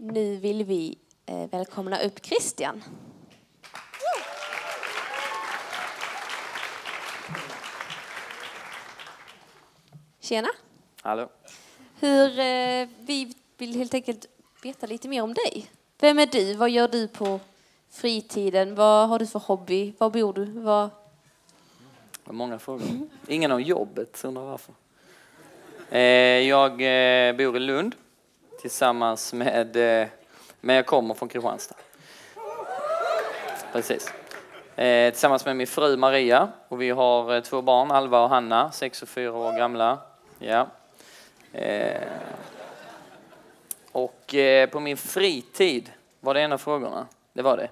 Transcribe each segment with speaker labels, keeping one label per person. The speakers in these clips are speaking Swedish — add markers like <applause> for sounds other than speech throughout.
Speaker 1: Nu vill vi eh, välkomna upp Christian. Tjena!
Speaker 2: Hallå.
Speaker 1: Hur, eh, vi vill helt enkelt veta lite mer om dig. Vem är du? Vad gör du på fritiden? Vad har du för hobby? Var bor du? Vad...
Speaker 2: Vad många frågor. Ingen om jobbet, undrar varför. Eh, jag bor i Lund tillsammans med, eh, men jag kommer från Kristianstad. Precis. Eh, tillsammans med min fru Maria och vi har eh, två barn, Alva och Hanna, sex och fyra år gamla. Ja. Och på min fritid, var det en av frågorna? Det var det.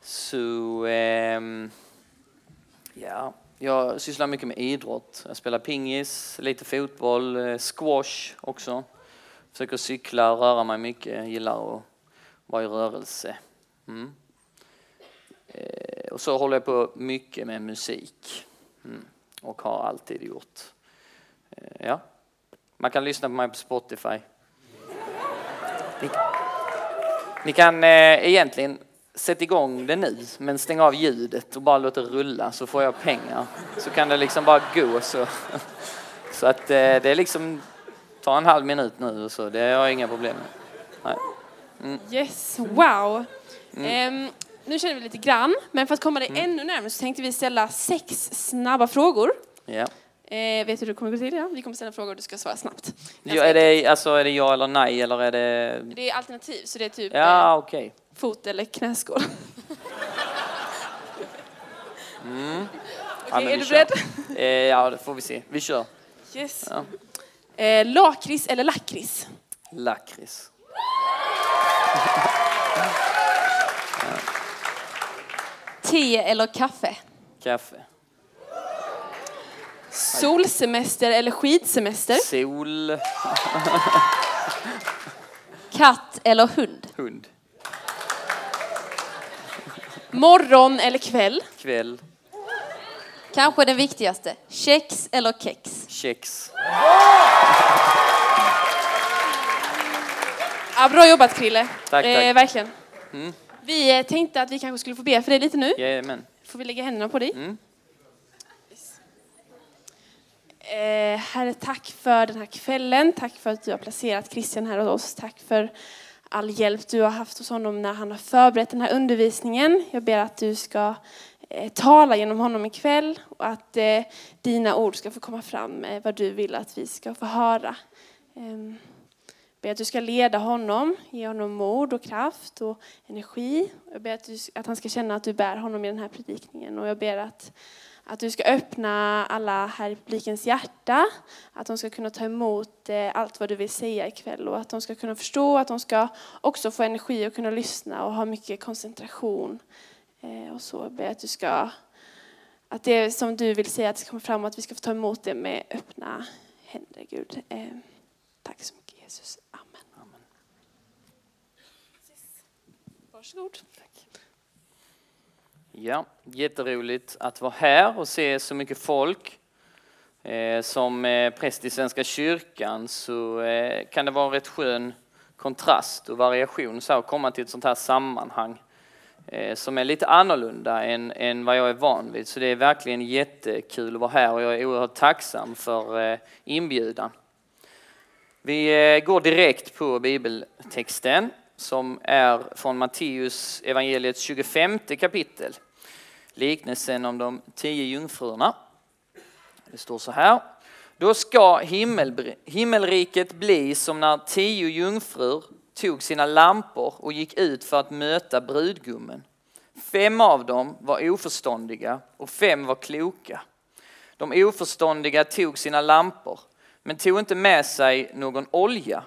Speaker 2: Så, ehm, ja, jag sysslar mycket med idrott. Jag spelar pingis, lite fotboll, squash också. Försöker cykla och röra mig mycket. Jag gillar att vara i rörelse. Mm. Eh, och så håller jag på mycket med musik. Mm. Och har alltid gjort. Eh, ja. Man kan lyssna på mig på Spotify. Ni, ni kan eh, egentligen sätta igång det nu, men stäng av ljudet och bara låt det rulla så får jag pengar. Så kan det liksom bara gå så. <laughs> Så att eh, det är liksom, ta en halv minut nu så, det har jag inga problem med. Nej.
Speaker 3: Yes, wow. Ehm, nu känner vi lite grann, men för att komma dig ännu närmare så tänkte vi ställa sex snabba frågor.
Speaker 2: Ja.
Speaker 3: Eh, vet du hur det kommer gå till? Ja? Vi kommer ställa frågor och du ska svara snabbt.
Speaker 2: Ja, är, det, alltså, är det ja eller nej eller är det...
Speaker 3: Det är alternativ, så det är typ eh,
Speaker 2: Ja, okej.
Speaker 3: fot eller knäskål. <laughs>
Speaker 2: Ja,
Speaker 3: Okej,
Speaker 2: men
Speaker 3: är du beredd?
Speaker 2: Eh, ja, det får vi se. Vi kör.
Speaker 3: Yes.
Speaker 2: Ja.
Speaker 3: Eh, lakrits eller lakrits?
Speaker 2: Lakrits.
Speaker 1: Te eller kaffe?
Speaker 2: Kaffe.
Speaker 3: Solsemester eller skidsemester?
Speaker 2: Sol.
Speaker 1: Katt eller hund?
Speaker 2: Hund.
Speaker 3: Morgon eller kväll?
Speaker 2: Kväll.
Speaker 1: Kanske den viktigaste. Kex eller kex?
Speaker 2: Kex.
Speaker 3: Ja, bra jobbat Krille.
Speaker 2: Tack,
Speaker 3: Eh,
Speaker 2: tack.
Speaker 3: verkligen. Vi eh, tänkte att vi kanske skulle få be för dig lite nu.
Speaker 2: Jajamän.
Speaker 3: Får vi lägga händerna på dig?
Speaker 2: Mm.
Speaker 3: Eh, herre, tack för den här kvällen. Tack för att du har placerat Christian här hos oss. Tack för all hjälp du har haft hos honom när han har förberett den här undervisningen. Jag ber att du ska Eh, tala genom honom ikväll och att eh, dina ord ska få komma fram eh, vad du vill att vi ska få höra. Eh, ber att du ska leda honom, ge honom mod och kraft och energi. Jag ber att, du, att han ska känna att du bär honom i den här predikningen och jag ber att att du ska öppna alla här i publikens hjärta, att de ska kunna ta emot eh, allt vad du vill säga ikväll och att de ska kunna förstå, att de ska också få energi och kunna lyssna och ha mycket koncentration. Eh, Och så ber jag att du ska, att det som du vill säga att ska komma fram och att vi ska få ta emot det med öppna händer, Gud. Eh, Tack så mycket Jesus. Amen. Varsågod.
Speaker 2: Ja, jätteroligt att vara här och se så mycket folk. Eh, som präst i Svenska kyrkan så kan det vara rätt skön kontrast och variation så att komma till ett sånt här sammanhang Eh, som är lite annorlunda än, än vad jag är van vid. Så det är verkligen jättekul att vara här och jag är oerhört tacksam för eh, inbjudan. Vi eh, går direkt på bibeltexten som är från Matteus evangeliets 25 kapitel. Liknelsen om de tio jungfrurna. Det står så här. Då ska himmel, himmelriket bli som när tio jungfrur tog sina lampor och gick ut för att möta brudgummen. Fem av dem var oförståndiga och fem var kloka. De oförståndiga tog sina lampor men tog inte med sig någon olja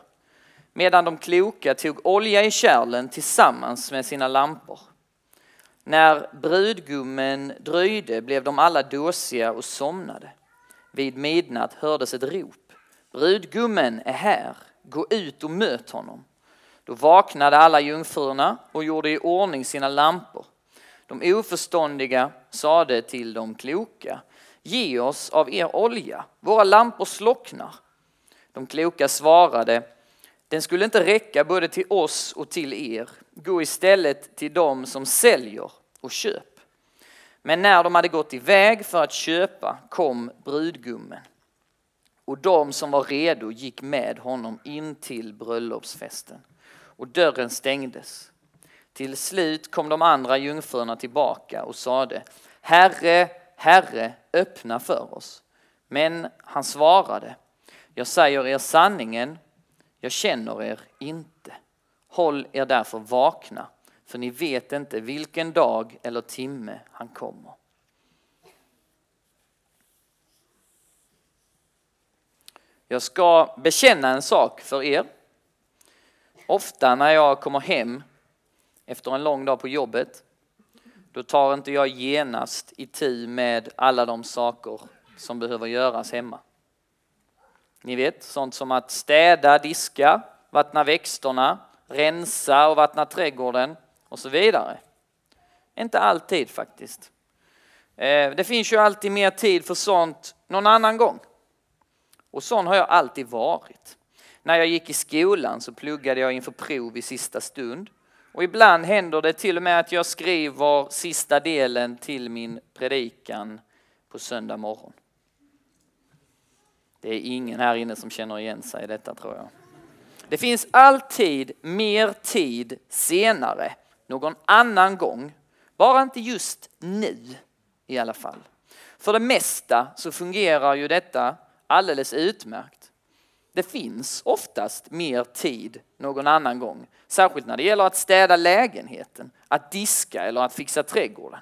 Speaker 2: medan de kloka tog olja i kärlen tillsammans med sina lampor. När brudgummen dröjde blev de alla dåsiga och somnade. Vid midnatt hördes ett rop. Brudgummen är här, gå ut och möt honom. Då vaknade alla jungfrurna och gjorde i ordning sina lampor. De oförståndiga sade till de kloka, ge oss av er olja, våra lampor slocknar. De kloka svarade, Den skulle inte räcka både till oss och till er. Gå istället till dem som säljer och köp. Men när de hade gått iväg för att köpa kom brudgummen och de som var redo gick med honom in till bröllopsfesten och dörren stängdes. Till slut kom de andra jungfrurna tillbaka och sade Herre, Herre, öppna för oss. Men han svarade Jag säger er sanningen, jag känner er inte. Håll er därför vakna, för ni vet inte vilken dag eller timme han kommer. Jag ska bekänna en sak för er. Ofta när jag kommer hem efter en lång dag på jobbet, då tar inte jag genast i tid med alla de saker som behöver göras hemma. Ni vet, sånt som att städa, diska, vattna växterna, rensa och vattna trädgården och så vidare. Inte alltid faktiskt. Eh, det finns ju alltid mer tid för sånt någon annan gång. Och sån har jag alltid varit. När jag gick i skolan så pluggade jag inför prov i sista stund. Och ibland händer det till och med att jag skriver sista delen till min predikan på söndag morgon. Det är ingen här inne som känner igen sig i detta tror jag. Det finns alltid mer tid senare, någon annan gång. Bara inte just nu i alla fall. För det mesta så fungerar ju detta alldeles utmärkt. Det finns oftast mer tid någon annan gång, särskilt när det gäller att städa lägenheten, att diska eller att fixa trädgården.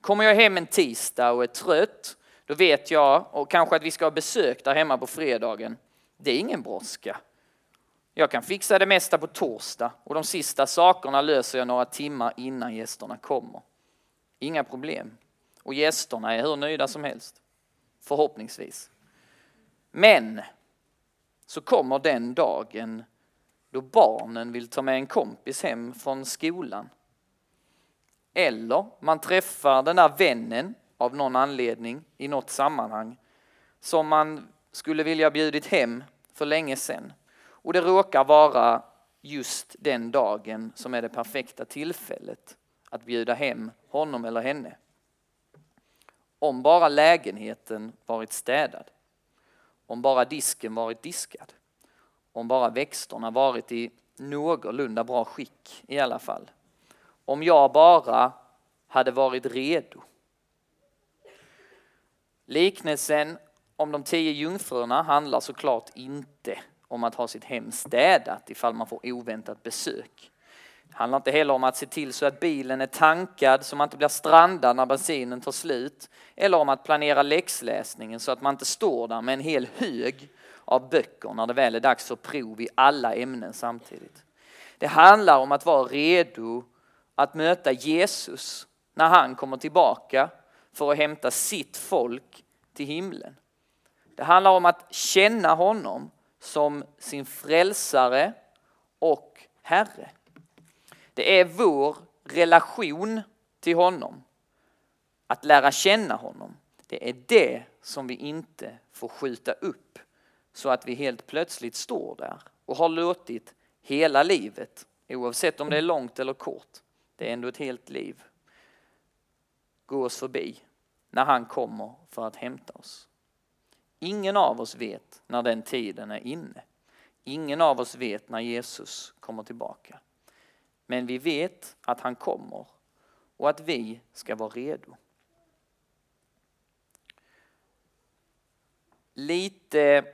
Speaker 2: Kommer jag hem en tisdag och är trött, då vet jag, och kanske att vi ska ha besök där hemma på fredagen, det är ingen brådska. Jag kan fixa det mesta på torsdag och de sista sakerna löser jag några timmar innan gästerna kommer. Inga problem. Och gästerna är hur nöjda som helst. Förhoppningsvis. Men så kommer den dagen då barnen vill ta med en kompis hem från skolan. Eller man träffar den där vännen av någon anledning i något sammanhang som man skulle vilja bjudit hem för länge sedan. Och det råkar vara just den dagen som är det perfekta tillfället att bjuda hem honom eller henne. Om bara lägenheten varit städad. Om bara disken varit diskad. Om bara växterna varit i någorlunda bra skick i alla fall. Om jag bara hade varit redo. Liknelsen om de tio jungfrurna handlar såklart inte om att ha sitt hem städat ifall man får oväntat besök. Det handlar inte heller om att se till så att bilen är tankad så man inte blir strandad när bensinen tar slut. Eller om att planera läxläsningen så att man inte står där med en hel hög av böcker när det väl är dags för prov i alla ämnen samtidigt. Det handlar om att vara redo att möta Jesus när han kommer tillbaka för att hämta sitt folk till himlen. Det handlar om att känna honom som sin frälsare och Herre. Det är vår relation till honom, att lära känna honom. Det är det som vi inte får skjuta upp så att vi helt plötsligt står där och har låtit hela livet, oavsett om det är långt eller kort, det är ändå ett helt liv, gå oss förbi när han kommer för att hämta oss. Ingen av oss vet när den tiden är inne. Ingen av oss vet när Jesus kommer tillbaka. Men vi vet att han kommer och att vi ska vara redo. Lite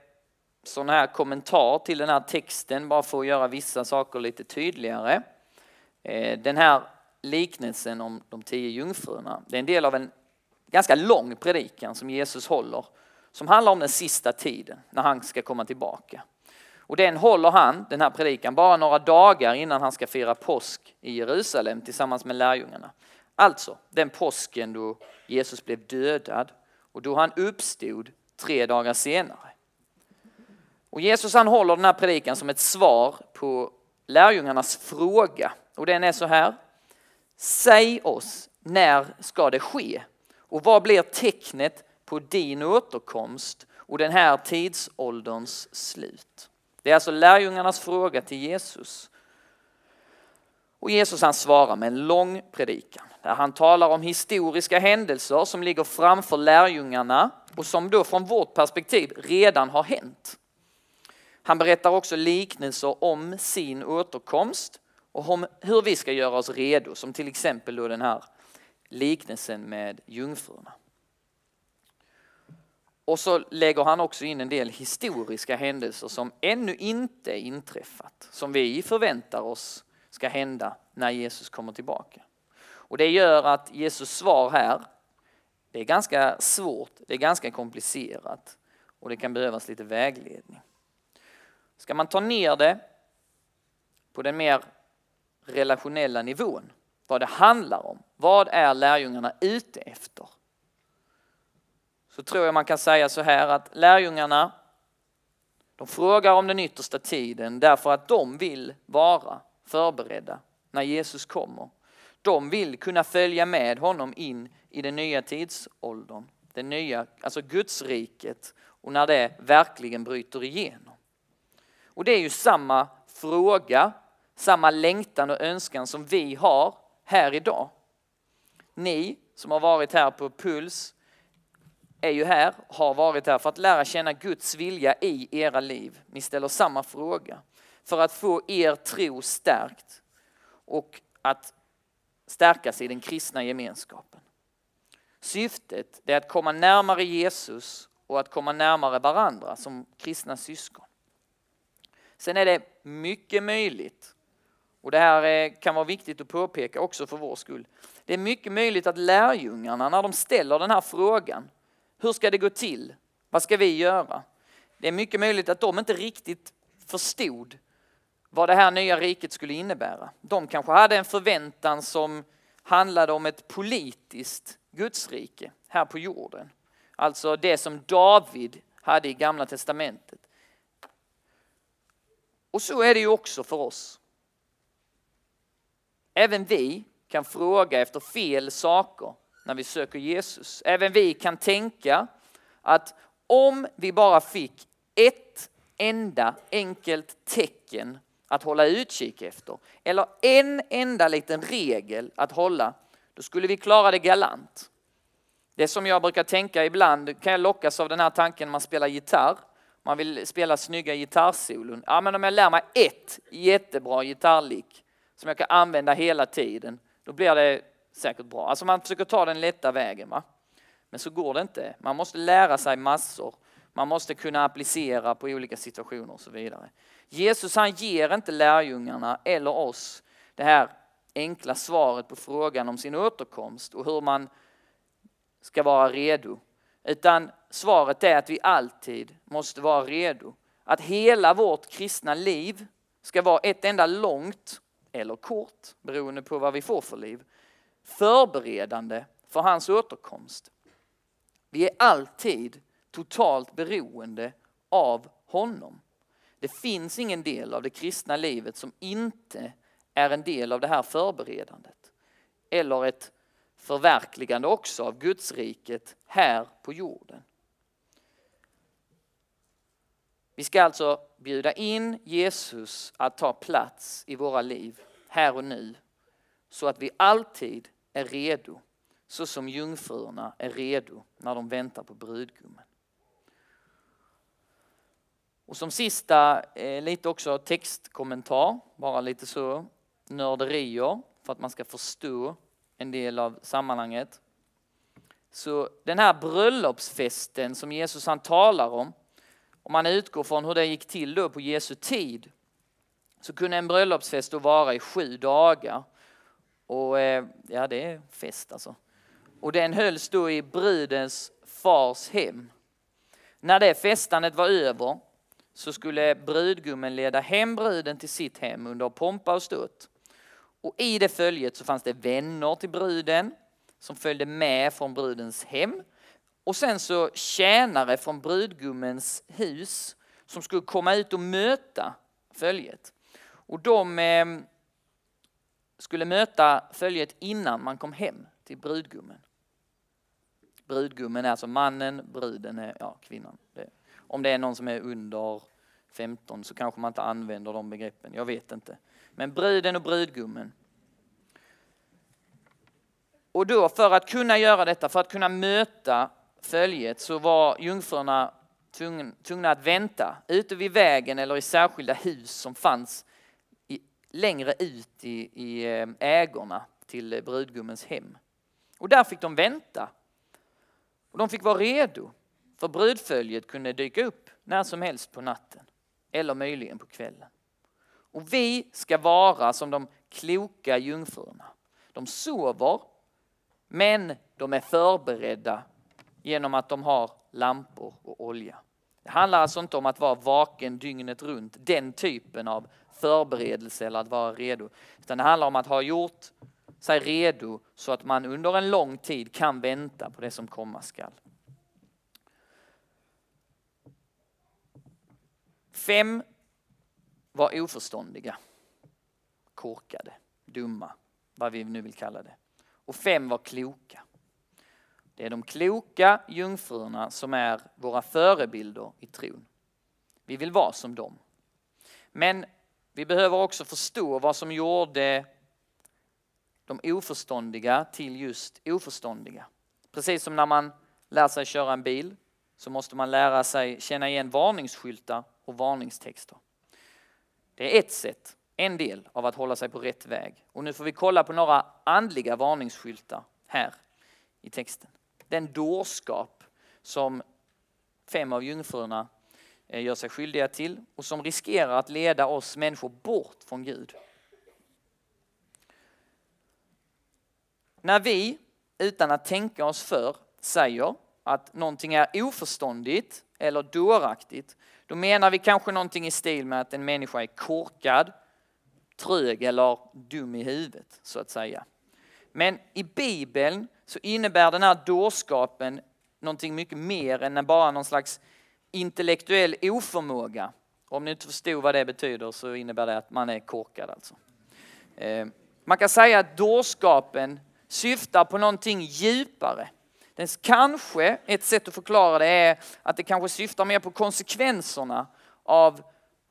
Speaker 2: sån här kommentar till den här texten bara för att göra vissa saker lite tydligare. Eh, den här liknelsen om de tio jungfrurna, det är en del av en ganska lång predikan som Jesus håller som handlar om den sista tiden när han ska komma tillbaka. Och den håller han, den här predikan, bara några dagar innan han ska fira påsk i Jerusalem tillsammans med lärjungarna. Alltså den påsken då Jesus blev dödad och då han uppstod tre dagar senare. Och Jesus han håller den här predikan som ett svar på lärjungarnas fråga och den är så här. Säg oss, när ska det ske? Och vad blir tecknet på din återkomst och den här tidsålderns slut? Det är alltså lärjungarnas fråga till Jesus. Och Jesus han svarar med en lång predikan där han talar om historiska händelser som ligger framför lärjungarna och som då från vårt perspektiv redan har hänt. Han berättar också liknelser om sin återkomst och om hur vi ska göra oss redo, som till exempel då den här liknelsen med jungfrurna. Och så lägger han också in en del historiska händelser som ännu inte inträffat, som vi förväntar oss ska hända när Jesus kommer tillbaka. Och det gör att Jesus svar här, det är ganska svårt, det är ganska komplicerat och det kan behövas lite vägledning. Ska man ta ner det på den mer relationella nivån, vad det handlar om, vad är lärjungarna ute efter? Så tror jag man kan säga så här att lärjungarna, de frågar om den yttersta tiden därför att de vill vara förberedda när Jesus kommer. De vill kunna följa med honom in i den nya tidsåldern, det nya, alltså Gudsriket och när det verkligen bryter igenom. Och det är ju samma fråga, samma längtan och önskan som vi har här idag. Ni som har varit här på Puls är ju här, har varit här för att lära känna Guds vilja i era liv. Ni ställer samma fråga för att få er tro stärkt och att stärkas i den kristna gemenskapen. Syftet är att komma närmare Jesus och att komma närmare varandra som kristna syskon. Sen är det mycket möjligt, och det här eh, kan vara viktigt att påpeka också för vår skull. Det är mycket möjligt att lärjungarna när de ställer den här frågan, hur ska det gå till? Vad ska vi göra? Det är mycket möjligt att de inte riktigt förstod vad det här nya riket skulle innebära. De kanske hade en förväntan som handlade om ett politiskt gudsrike här på jorden. Alltså det som David hade i gamla testamentet. Och så är det ju också för oss. Även vi kan fråga efter fel saker när vi söker Jesus. Även vi kan tänka att om vi bara fick ett enda enkelt tecken att hålla utkik efter eller en enda liten regel att hålla, då skulle vi klara det galant. Det som jag brukar tänka ibland kan jag lockas av den här tanken när man spelar gitarr. Man vill spela snygga gitarrsolon. Ja, men om jag lär mig ett jättebra gitarrlick som jag kan använda hela tiden, då blir det säkert bra. Alltså man försöker ta den lätta vägen. Va? Men så går det inte. Man måste lära sig massor. Man måste kunna applicera på olika situationer och så vidare. Jesus han ger inte lärjungarna eller oss det här enkla svaret på frågan om sin återkomst och hur man ska vara redo. Utan svaret är att vi alltid måste vara redo. Att hela vårt kristna liv ska vara ett enda långt eller kort, beroende på vad vi får för liv, förberedande för hans återkomst. Vi är alltid totalt beroende av honom. Det finns ingen del av det kristna livet som inte är en del av det här förberedandet. Eller ett förverkligande också av Guds riket här på jorden. Vi ska alltså bjuda in Jesus att ta plats i våra liv här och nu så att vi alltid är redo så som jungfrurna är redo när de väntar på brudgummen. Och som sista, eh, lite också textkommentar, bara lite så nörderier för att man ska förstå en del av sammanhanget. Så den här bröllopsfesten som Jesus han talar om, om man utgår från hur det gick till då på Jesu tid, så kunde en bröllopsfest då vara i sju dagar. Och eh, ja, det är fest alltså. Och den hölls då i brudens fars hem. När det festandet var över så skulle brudgummen leda hem bruden till sitt hem under pompa och ståt. Och i det följet så fanns det vänner till bruden som följde med från brudens hem. Och sen så tjänare från brudgummens hus som skulle komma ut och möta följet. Och de eh, skulle möta följet innan man kom hem till brudgummen. Brudgummen är alltså mannen, bruden är ja, kvinnan. Det om det är någon som är under 15 så kanske man inte använder de begreppen, jag vet inte. Men bruden och brudgummen. Och då för att kunna göra detta, för att kunna möta följet så var jungfrurna tvungna att vänta ute vid vägen eller i särskilda hus som fanns längre ut i, i eh, ägorna till brudgummens hem. Och där fick de vänta. Och de fick vara redo, för brudföljet kunde dyka upp när som helst på natten eller möjligen på kvällen. Och vi ska vara som de kloka jungfrurna. De sover, men de är förberedda genom att de har lampor och olja. Det handlar alltså inte om att vara vaken dygnet runt, den typen av förberedelse eller att vara redo. Utan det handlar om att ha gjort sig redo så att man under en lång tid kan vänta på det som komma skall. Fem var oförståndiga, korkade, dumma, vad vi nu vill kalla det. Och fem var kloka. Det är de kloka jungfrurna som är våra förebilder i tron. Vi vill vara som dem. Men vi behöver också förstå vad som gjorde de oförståndiga till just oförståndiga. Precis som när man lär sig köra en bil så måste man lära sig känna igen varningsskyltar och varningstexter. Det är ett sätt, en del av att hålla sig på rätt väg. Och nu får vi kolla på några andliga varningsskyltar här i texten. Den dårskap som fem av jungfrurna Eh, gör sig skyldiga till och som riskerar att leda oss människor bort från Gud. När vi, utan att tänka oss för, säger att någonting är oförståndigt eller dåraktigt, då menar vi kanske någonting i stil med att en människa är korkad, trög eller dum i huvudet, så att säga. Men i Bibeln så innebär den här dårskapen någonting mycket mer än bara någon slags intellektuell oförmåga. Om ni inte förstod vad det betyder så innebär det att man är korkad alltså. Eh, man kan säga att dårskapen syftar på någonting djupare. Den kanske, ett sätt att förklara det är att det kanske syftar mer på konsekvenserna av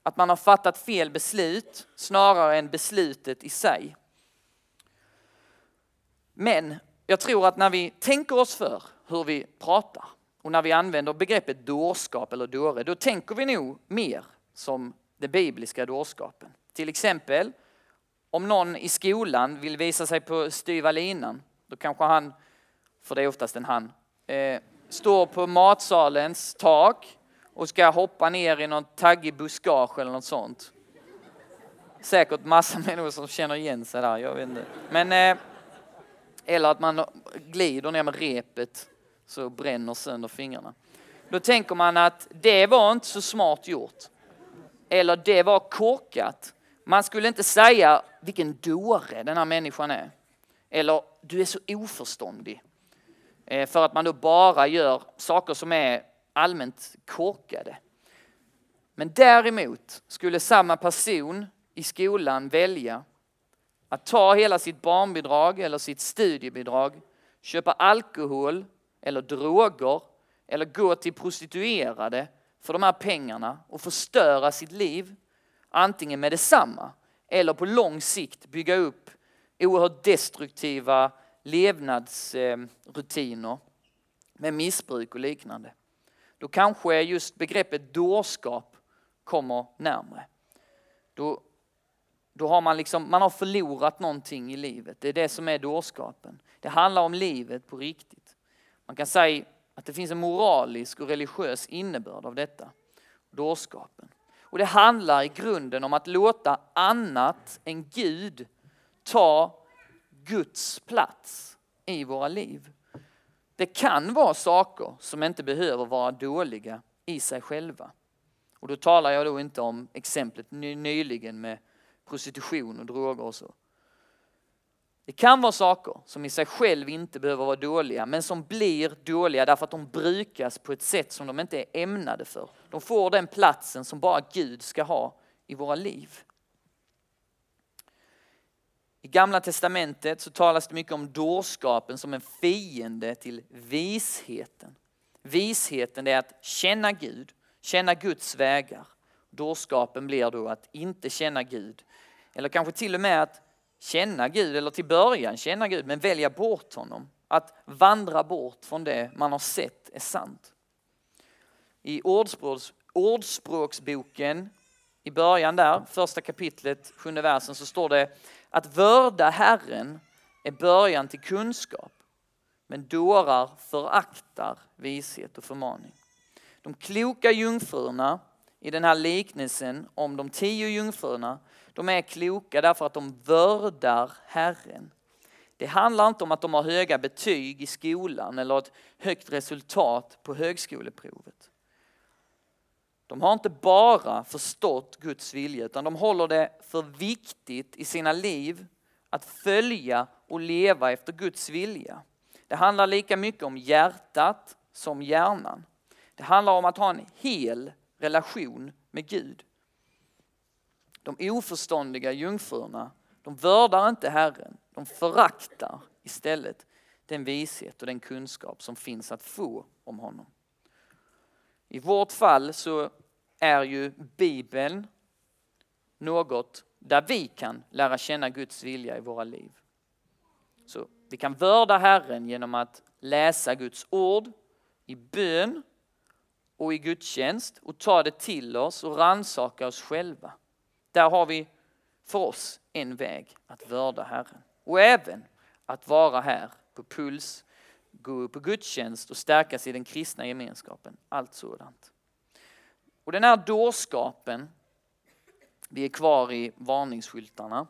Speaker 2: att man har fattat fel beslut snarare än beslutet i sig. Men jag tror att när vi tänker oss för hur vi pratar och när vi använder begreppet dårskap eller dåre, då tänker vi nog mer som den bibliska dårskapen. Till exempel om någon i skolan vill visa sig på styva linan, då kanske han, för det är oftast en han, eh, står på matsalens tak och ska hoppa ner i någon taggig buskage eller något sånt. Säkert massa <laughs> människor som känner igen sig där, jag vet inte. Men, eh, eller att man glider ner med repet så bränner sönder fingrarna. Då tänker man att det var inte så smart gjort. Eller det var korkat. Man skulle inte säga vilken dåre den här människan är. Eller du är så oförståndig. Eh, för att man då bara gör saker som är allmänt korkade. Men däremot skulle samma person i skolan välja att ta hela sitt barnbidrag eller sitt studiebidrag, köpa alkohol eller droger eller gå till prostituerade för de här pengarna och förstöra sitt liv antingen med detsamma eller på lång sikt bygga upp oerhört destruktiva levnadsrutiner med missbruk och liknande. Då kanske just begreppet dårskap kommer närmre. Då, då har man, liksom, man har förlorat någonting i livet. Det är det som är dårskapen. Det handlar om livet på riktigt. Man kan säga att det finns en moralisk och religiös innebörd av detta. Dårskapen. Och det handlar i grunden om att låta annat än Gud ta Guds plats i våra liv. Det kan vara saker som inte behöver vara dåliga i sig själva. Och då talar jag då inte om exemplet nyligen med prostitution och droger och så. Det kan vara saker som i sig själv inte behöver vara dåliga men som blir dåliga därför att de brukas på ett sätt som de inte är ämnade för. De får den platsen som bara Gud ska ha i våra liv. I Gamla Testamentet så talas det mycket om dårskapen som en fiende till visheten. Visheten är att känna Gud, känna Guds vägar dårskapen blir då att inte känna Gud. Eller kanske till och med att känna Gud, eller till början känna Gud, men välja bort honom. Att vandra bort från det man har sett är sant. I ordspråks, Ordspråksboken, i början där, första kapitlet, sjunde versen, så står det att vörda Herren är början till kunskap, men dårar föraktar vishet och förmaning. De kloka jungfrurna i den här liknelsen om de tio jungfrurna, de är kloka därför att de vördar Herren. Det handlar inte om att de har höga betyg i skolan eller ett högt resultat på högskoleprovet. De har inte bara förstått Guds vilja utan de håller det för viktigt i sina liv att följa och leva efter Guds vilja. Det handlar lika mycket om hjärtat som hjärnan. Det handlar om att ha en hel relation med Gud. De oförståndiga jungfrurna, de vördar inte Herren, de föraktar istället den vishet och den kunskap som finns att få om honom. I vårt fall så är ju Bibeln något där vi kan lära känna Guds vilja i våra liv. Så vi kan vörda Herren genom att läsa Guds ord i bön och i gudstjänst och ta det till oss och ransaka oss själva. Där har vi för oss en väg att vörda Herren. Och även att vara här på Puls, gå på gudstjänst och stärkas i den kristna gemenskapen. Allt sådant. Och den här dårskapen, vi är kvar i varningsskyltarna,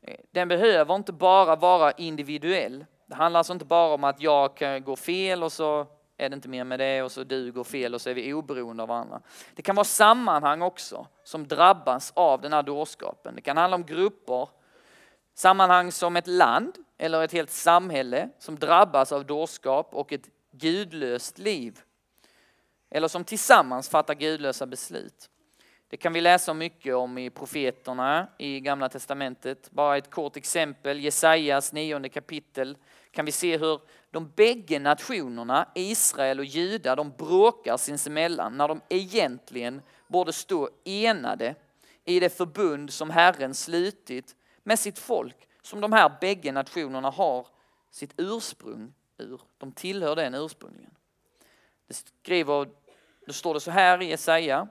Speaker 2: eh, den behöver inte bara vara individuell. Det handlar alltså inte bara om att jag kan gå fel och så är det inte mer med det och så duger fel och så är vi oberoende av varandra. Det kan vara sammanhang också som drabbas av den här dårskapen. Det kan handla om grupper, sammanhang som ett land eller ett helt samhälle som drabbas av dårskap och ett gudlöst liv. Eller som tillsammans fattar gudlösa beslut. Det kan vi läsa mycket om i profeterna i Gamla Testamentet. Bara ett kort exempel, Jesajas nionde kapitel kan vi se hur de bägge nationerna, Israel och Juda, de bråkar sinsemellan när de egentligen borde stå enade i det förbund som Herren slutit med sitt folk, som de här bägge nationerna har sitt ursprung ur. De tillhör den ursprungligen. Det skriver, det står det så här i Jesaja.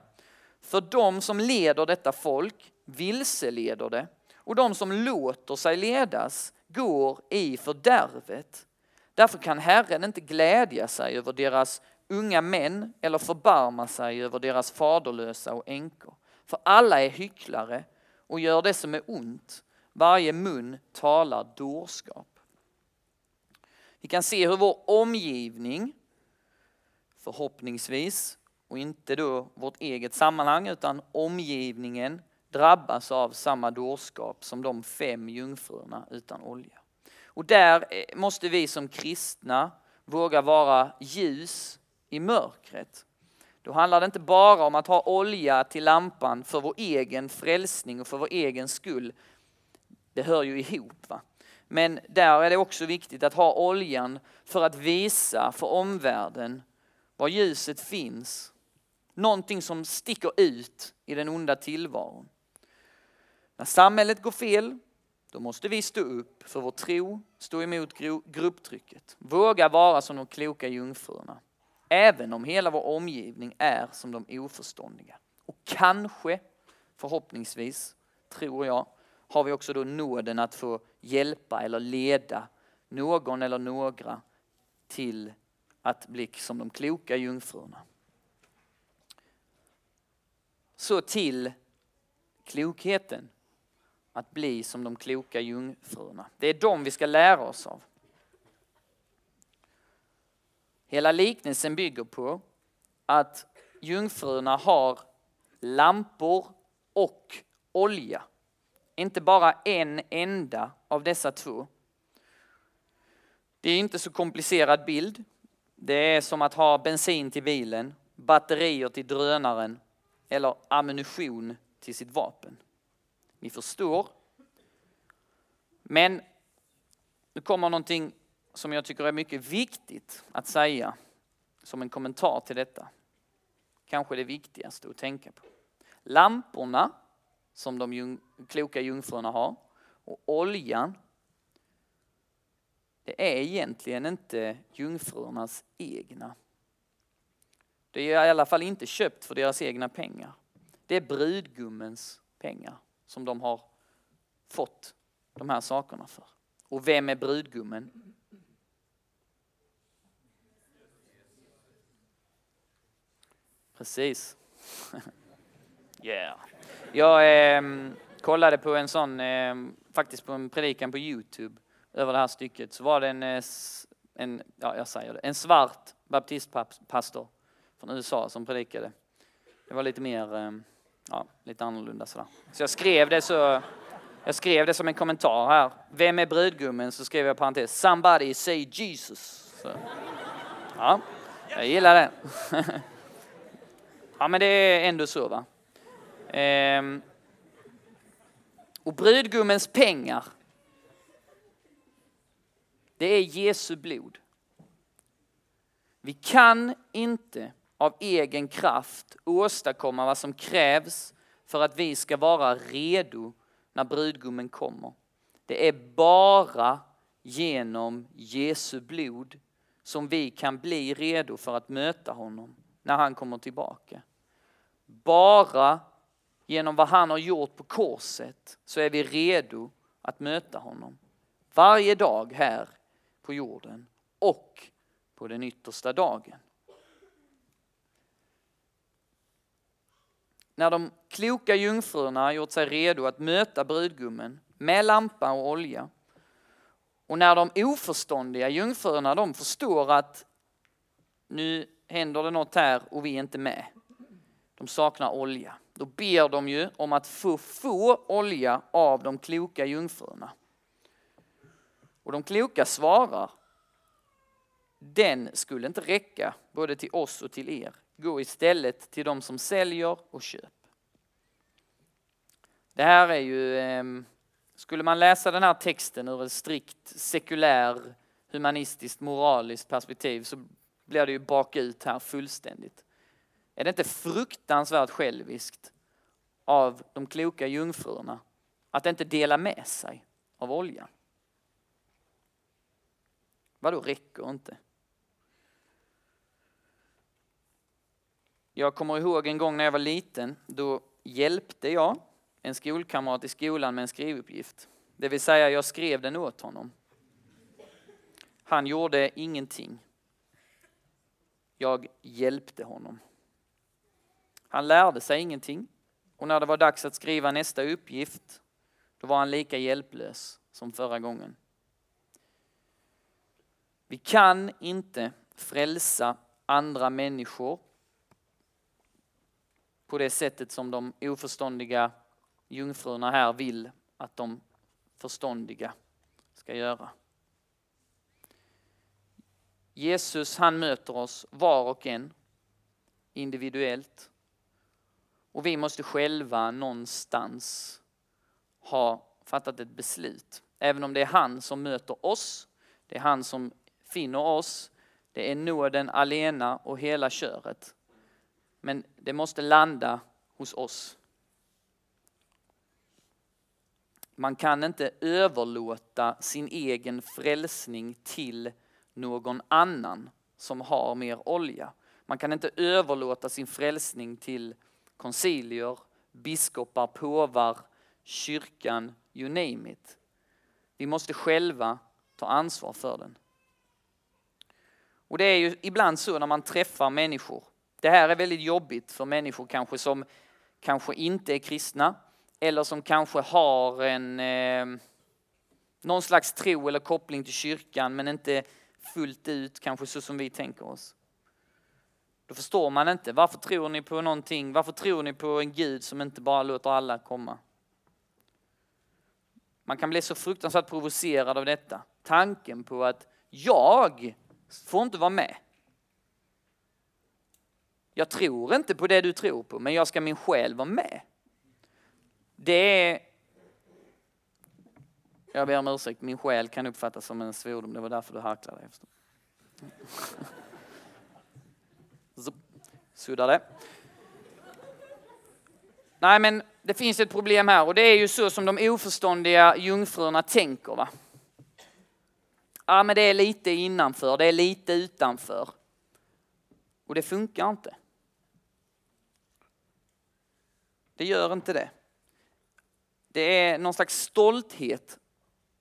Speaker 2: För de som leder detta folk vilseleder det och de som låter sig ledas går i fördärvet. Därför kan Herren inte glädja sig över deras unga män eller förbarma sig över deras faderlösa och änkor. För alla är hycklare och gör det som är ont. Varje mun talar dårskap. Vi kan se hur vår omgivning, förhoppningsvis, och inte då vårt eget sammanhang utan omgivningen drabbas av samma dårskap som de fem jungfrurna utan olja. Och där eh, måste vi som kristna våga vara ljus i mörkret. Då handlar det inte bara om att ha olja till lampan för vår egen frälsning och för vår egen skull. Det hör ju ihop. Va? Men där är det också viktigt att ha oljan för att visa för omvärlden var ljuset finns. Någonting som sticker ut i den onda tillvaron. När samhället går fel, då måste vi stå upp för vår tro, stå emot grupptrycket, våga vara som de kloka jungfrurna. Även om hela vår omgivning är som de oförståndiga. Och kanske, förhoppningsvis, tror jag, har vi också då nåden att få hjälpa eller leda någon eller några till att bli som de kloka jungfrurna. Så till klokheten att bli som de kloka jungfrurna. Det är dem vi ska lära oss av. Hela liknelsen bygger på att jungfrurna har lampor och olja. Inte bara en enda av dessa två. Det är inte så komplicerad bild. Det är som att ha bensin till bilen, batterier till drönaren eller ammunition till sitt vapen. Ni förstår. Men nu kommer någonting som jag tycker är mycket viktigt att säga som en kommentar till detta. Kanske det viktigaste att tänka på. lamporna som de jung, kloka jungfrurna har och oljan det är egentligen inte jungfrurnas egna. Det är i alla fall inte köpt för deras egna pengar. Det är brudgummens pengar som de har fått de här sakerna för. Och vem är brudgummen? Precis. <laughs> yeah. Jag eh, kollade på en sån, eh, faktiskt på en predikan på Youtube över det här stycket, så var det en, eh, en ja jag säger det, en svart baptistpastor från USA som predikade. Det var lite mer, eh, ja, lite annorlunda sådär. Så jag skrev det så, jag skrev det som en kommentar här. Vem är brudgummen? Så skrev jag parentes, somebody say Jesus. Så. Ja, jag gillar det. <laughs> Ja, men det är ändå så va. Ehm. Och brudgummens pengar, det är Jesu blod. Vi kan inte av egen kraft åstadkomma vad som krävs för att vi ska vara redo när brudgummen kommer. Det är bara genom Jesu blod som vi kan bli redo för att möta honom när han kommer tillbaka. Bara genom vad han har gjort på korset så är vi redo att möta honom. Varje dag här på jorden och på den yttersta dagen. När de kloka jungfrurna gjort sig redo att möta brudgummen med lampa och olja och när de oförståndiga jungfrurna de förstår att nu händer det något här och vi är inte med. De saknar olja. Då ber de ju om att få få olja av de kloka jungfrurna. Och de kloka svarar, den skulle inte räcka både till oss och till er. Gå istället till de som säljer och köp. Det här är ju, ehm, skulle man läsa den här texten ur ett strikt sekulär humanistiskt moraliskt perspektiv så blir det ju bakut här fullständigt. Är det inte fruktansvärt själviskt av de kloka jungfrurna att inte dela med sig av oljan? Vadå räcker inte? Jag kommer ihåg en gång när jag var liten, då hjälpte jag en skolkamrat i skolan med en skrivuppgift. Det vill säga, jag skrev den åt honom. Han gjorde ingenting. Jag hjälpte honom. Han lärde sig ingenting och när det var dags att skriva nästa uppgift, då var han lika hjälplös som förra gången. Vi kan inte frälsa andra människor på det sättet som de oförståndiga jungfrurna här vill att de förståndiga ska göra. Jesus han möter oss var och en individuellt. Och vi måste själva någonstans ha fattat ett beslut. Även om det är han som möter oss, det är han som finner oss, det är nåden alena och hela köret. Men det måste landa hos oss. Man kan inte överlåta sin egen frälsning till någon annan som har mer olja. Man kan inte överlåta sin frälsning till koncilier, biskopar, påvar, kyrkan, you name it. Vi måste själva ta ansvar för den. Och det är ju ibland så när man träffar människor. Det här är väldigt jobbigt för människor kanske som kanske inte är kristna eller som kanske har en eh, någon slags tro eller koppling till kyrkan men inte fullt ut kanske så som vi tänker oss. Då förstår man inte. Varför tror ni på någonting? Varför tror ni på en Gud som inte bara låter alla komma? Man kan bli så fruktansvärt provocerad av detta. Tanken på att jag får inte vara med. Jag tror inte på det du tror på, men jag ska min själ vara med. Det är... Jag ber om ursäkt, min själ kan uppfattas som en svordom. Det var därför du harklade dig. Suddade. nej men det finns ett problem här och det är ju så som de oförståndiga jungfrurna tänker va. Ja men det är lite innanför, det är lite utanför. Och det funkar inte. Det gör inte det. Det är någon slags stolthet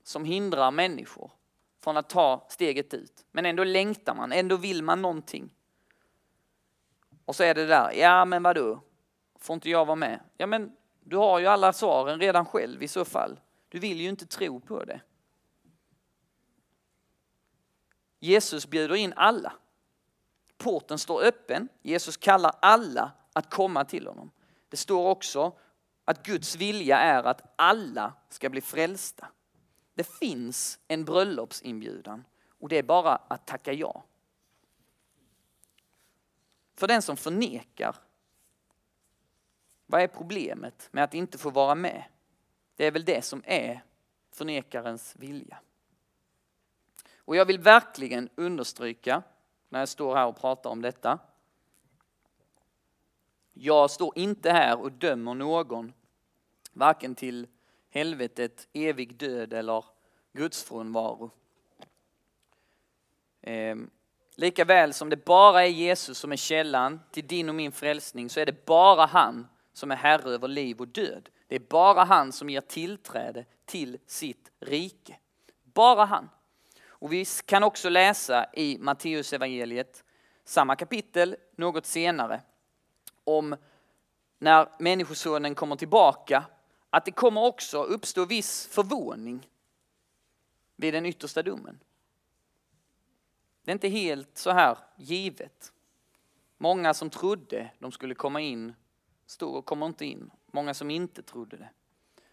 Speaker 2: som hindrar människor från att ta steget ut. Men ändå längtar man, ändå vill man någonting. Och så är det där, ja men vadå, får inte jag vara med? Ja men du har ju alla svaren redan själv i så fall. Du vill ju inte tro på det. Jesus bjuder in alla. Porten står öppen. Jesus kallar alla att komma till honom. Det står också att Guds vilja är att alla ska bli frälsta. Det finns en bröllopsinbjudan och det är bara att tacka ja. För den som förnekar, vad är problemet med att inte få vara med? Det är väl det som är förnekarens vilja. Och jag vill verkligen understryka när jag står här och pratar om detta. Jag står inte här och dömer någon, varken till helvetet, evig död eller gudsfrånvaro. frånvaro. Ehm, lika som det bara är Jesus som är källan till din och min frälsning så är det bara han som är herre över liv och död. Det är bara han som ger tillträde till sitt rike. Bara han. Och vi kan också läsa i Matteus evangeliet samma kapitel något senare om när Människosonen kommer tillbaka att det kommer också uppstå viss förvåning vid den yttersta domen. Det är inte helt så här givet. Många som trodde de skulle komma in står och kommer inte in. Många som inte trodde det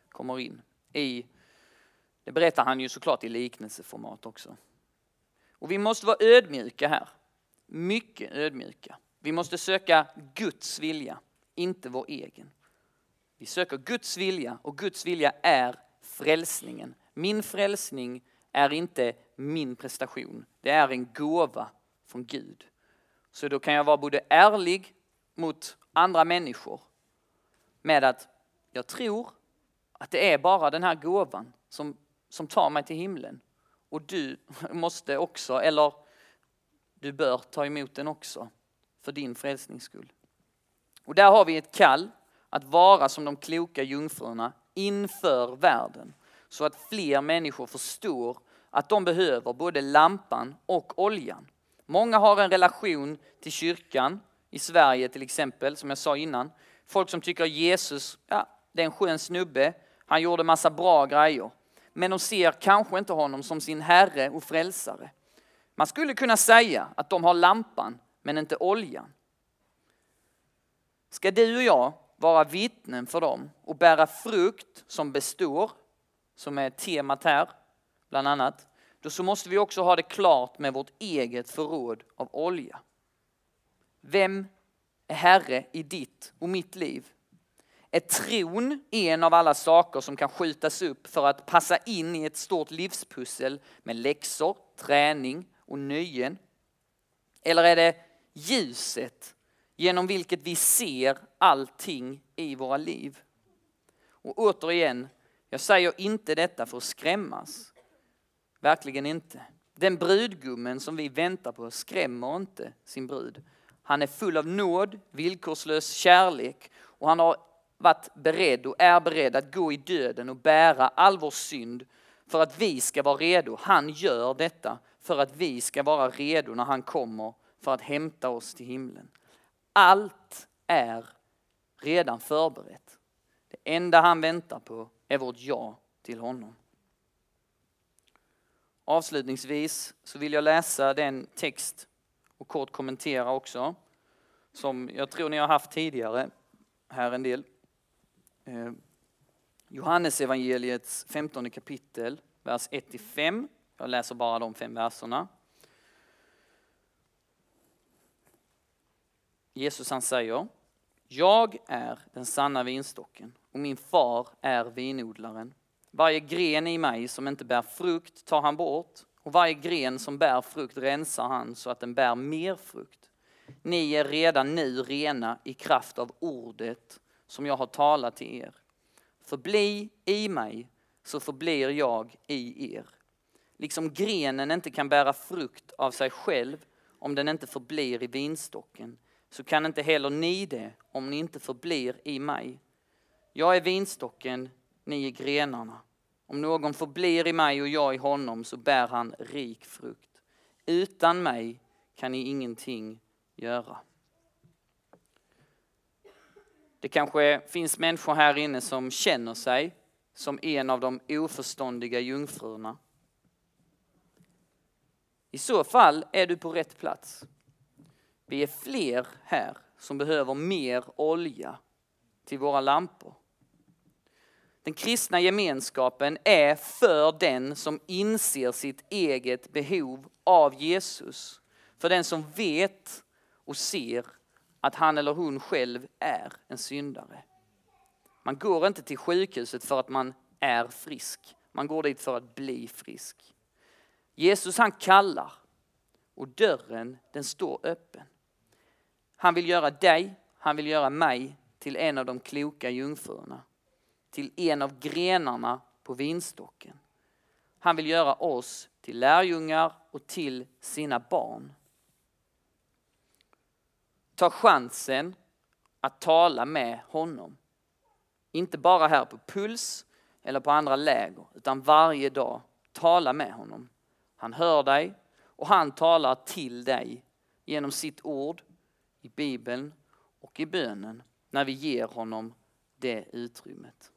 Speaker 2: kommer in. I, det berättar han ju såklart i liknelseformat också. Och vi måste vara ödmjuka här. Mycket ödmjuka. Vi måste söka Guds vilja, inte vår egen. Vi söker Guds vilja och Guds vilja är frälsningen. Min frälsning är inte min prestation. Det är en gåva från Gud. Så då kan jag vara både ärlig mot andra människor med att jag tror att det är bara den här gåvan som, som tar mig till himlen. Och du <laughs> måste också, eller du bör ta emot den också för din frälsnings skull. Och där har vi ett kall att vara som de kloka jungfrurna inför världen så att fler människor förstår att de behöver både lampan och oljan. Många har en relation till kyrkan i Sverige till exempel, som jag sa innan. Folk som tycker Jesus, ja, det är en skön snubbe, han gjorde massa bra grejer. Men de ser kanske inte honom som sin herre och frälsare. Man skulle kunna säga att de har lampan men inte oljan. Ska du och jag vara vittnen för dem och bära frukt som består, som är temat här bland annat, då så måste vi också ha det klart med vårt eget förråd av olja. Vem är Herre i ditt och mitt liv? Är tron en av alla saker som kan skjutas upp för att passa in i ett stort livspussel med läxor, träning och nöjen? Eller är det ljuset genom vilket vi ser allting i våra liv? Och återigen, jag säger inte detta för att skrämmas. Verkligen inte. Den brudgummen som vi väntar på skrämmer inte sin brud. Han är full av nåd, villkorslös kärlek och han har varit beredd och är beredd att gå i döden och bära all vår synd för att vi ska vara redo. Han gör detta för att vi ska vara redo när han kommer för att hämta oss till himlen. Allt är redan förberett. Det enda han väntar på är vårt ja till honom. Avslutningsvis så vill jag läsa den text och kort kommentera också som jag tror ni har haft tidigare här en del. Eh, Johannes evangeliets 15 kapitel, vers 1-5. Jag läser bara de fem verserna. Jesus han säger, jag är den sanna vinstocken och min far är vinodlaren. Varje gren i mig som inte bär frukt tar han bort och varje gren som bär frukt rensar han så att den bär mer frukt. Ni är redan nu rena i kraft av ordet som jag har talat till er. Förbli i mig så förblir jag i er. Liksom grenen inte kan bära frukt av sig själv om den inte förblir i vinstocken så kan inte heller ni det om ni inte förblir i mig. Jag är vinstocken, ni är grenarna. Om någon förblir i mig och jag i honom så bär han rik frukt. Utan mig kan ni ingenting göra. Det kanske finns människor här inne som känner sig som en av de oförståndiga jungfrurna. I så fall är du på rätt plats. Vi är fler här som behöver mer olja till våra lampor. Den kristna gemenskapen är för den som inser sitt eget behov av Jesus. För den som vet och ser att han eller hon själv är en syndare. Man går inte till sjukhuset för att man är frisk. Man går dit för att bli frisk. Jesus han kallar och dörren den står öppen. Han vill göra dig, han vill göra mig till en av de kloka jungfrurna. Till en av grenarna på vinstocken. Han vill göra oss till lärjungar och till sina barn. Ta chansen att tala med honom. Inte bara här på Puls eller på andra läger, utan varje dag. Tala med honom. Han hör dig och han talar till dig genom sitt ord i Bibeln och i bönen när vi ger honom det utrymmet.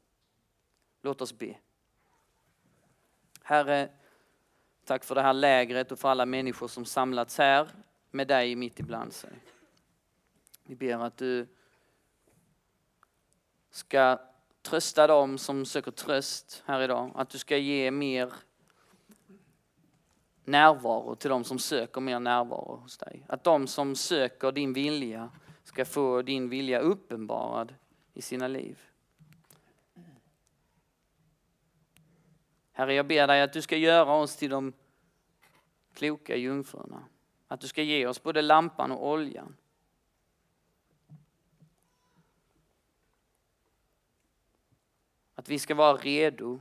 Speaker 2: Låt oss be. Herre, tack för det här lägret och för alla människor som samlats här med dig mitt ibland sig. Vi ber att du ska trösta dem som söker tröst här idag. Att du ska ge mer närvaro till de som söker mer närvaro hos dig. Att de som söker din vilja ska få din vilja uppenbarad i sina liv. Herre, jag ber dig att du ska göra oss till de kloka jungfrurna. Att du ska ge oss både lampan och oljan. Att vi ska vara redo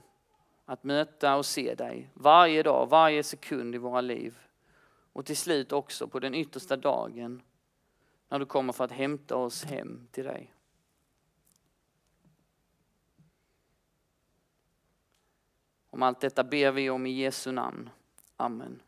Speaker 2: att möta och se dig varje dag, varje sekund i våra liv. Och till slut också på den yttersta dagen när du kommer för att hämta oss hem till dig. Om allt detta ber vi om i Jesu namn. Amen.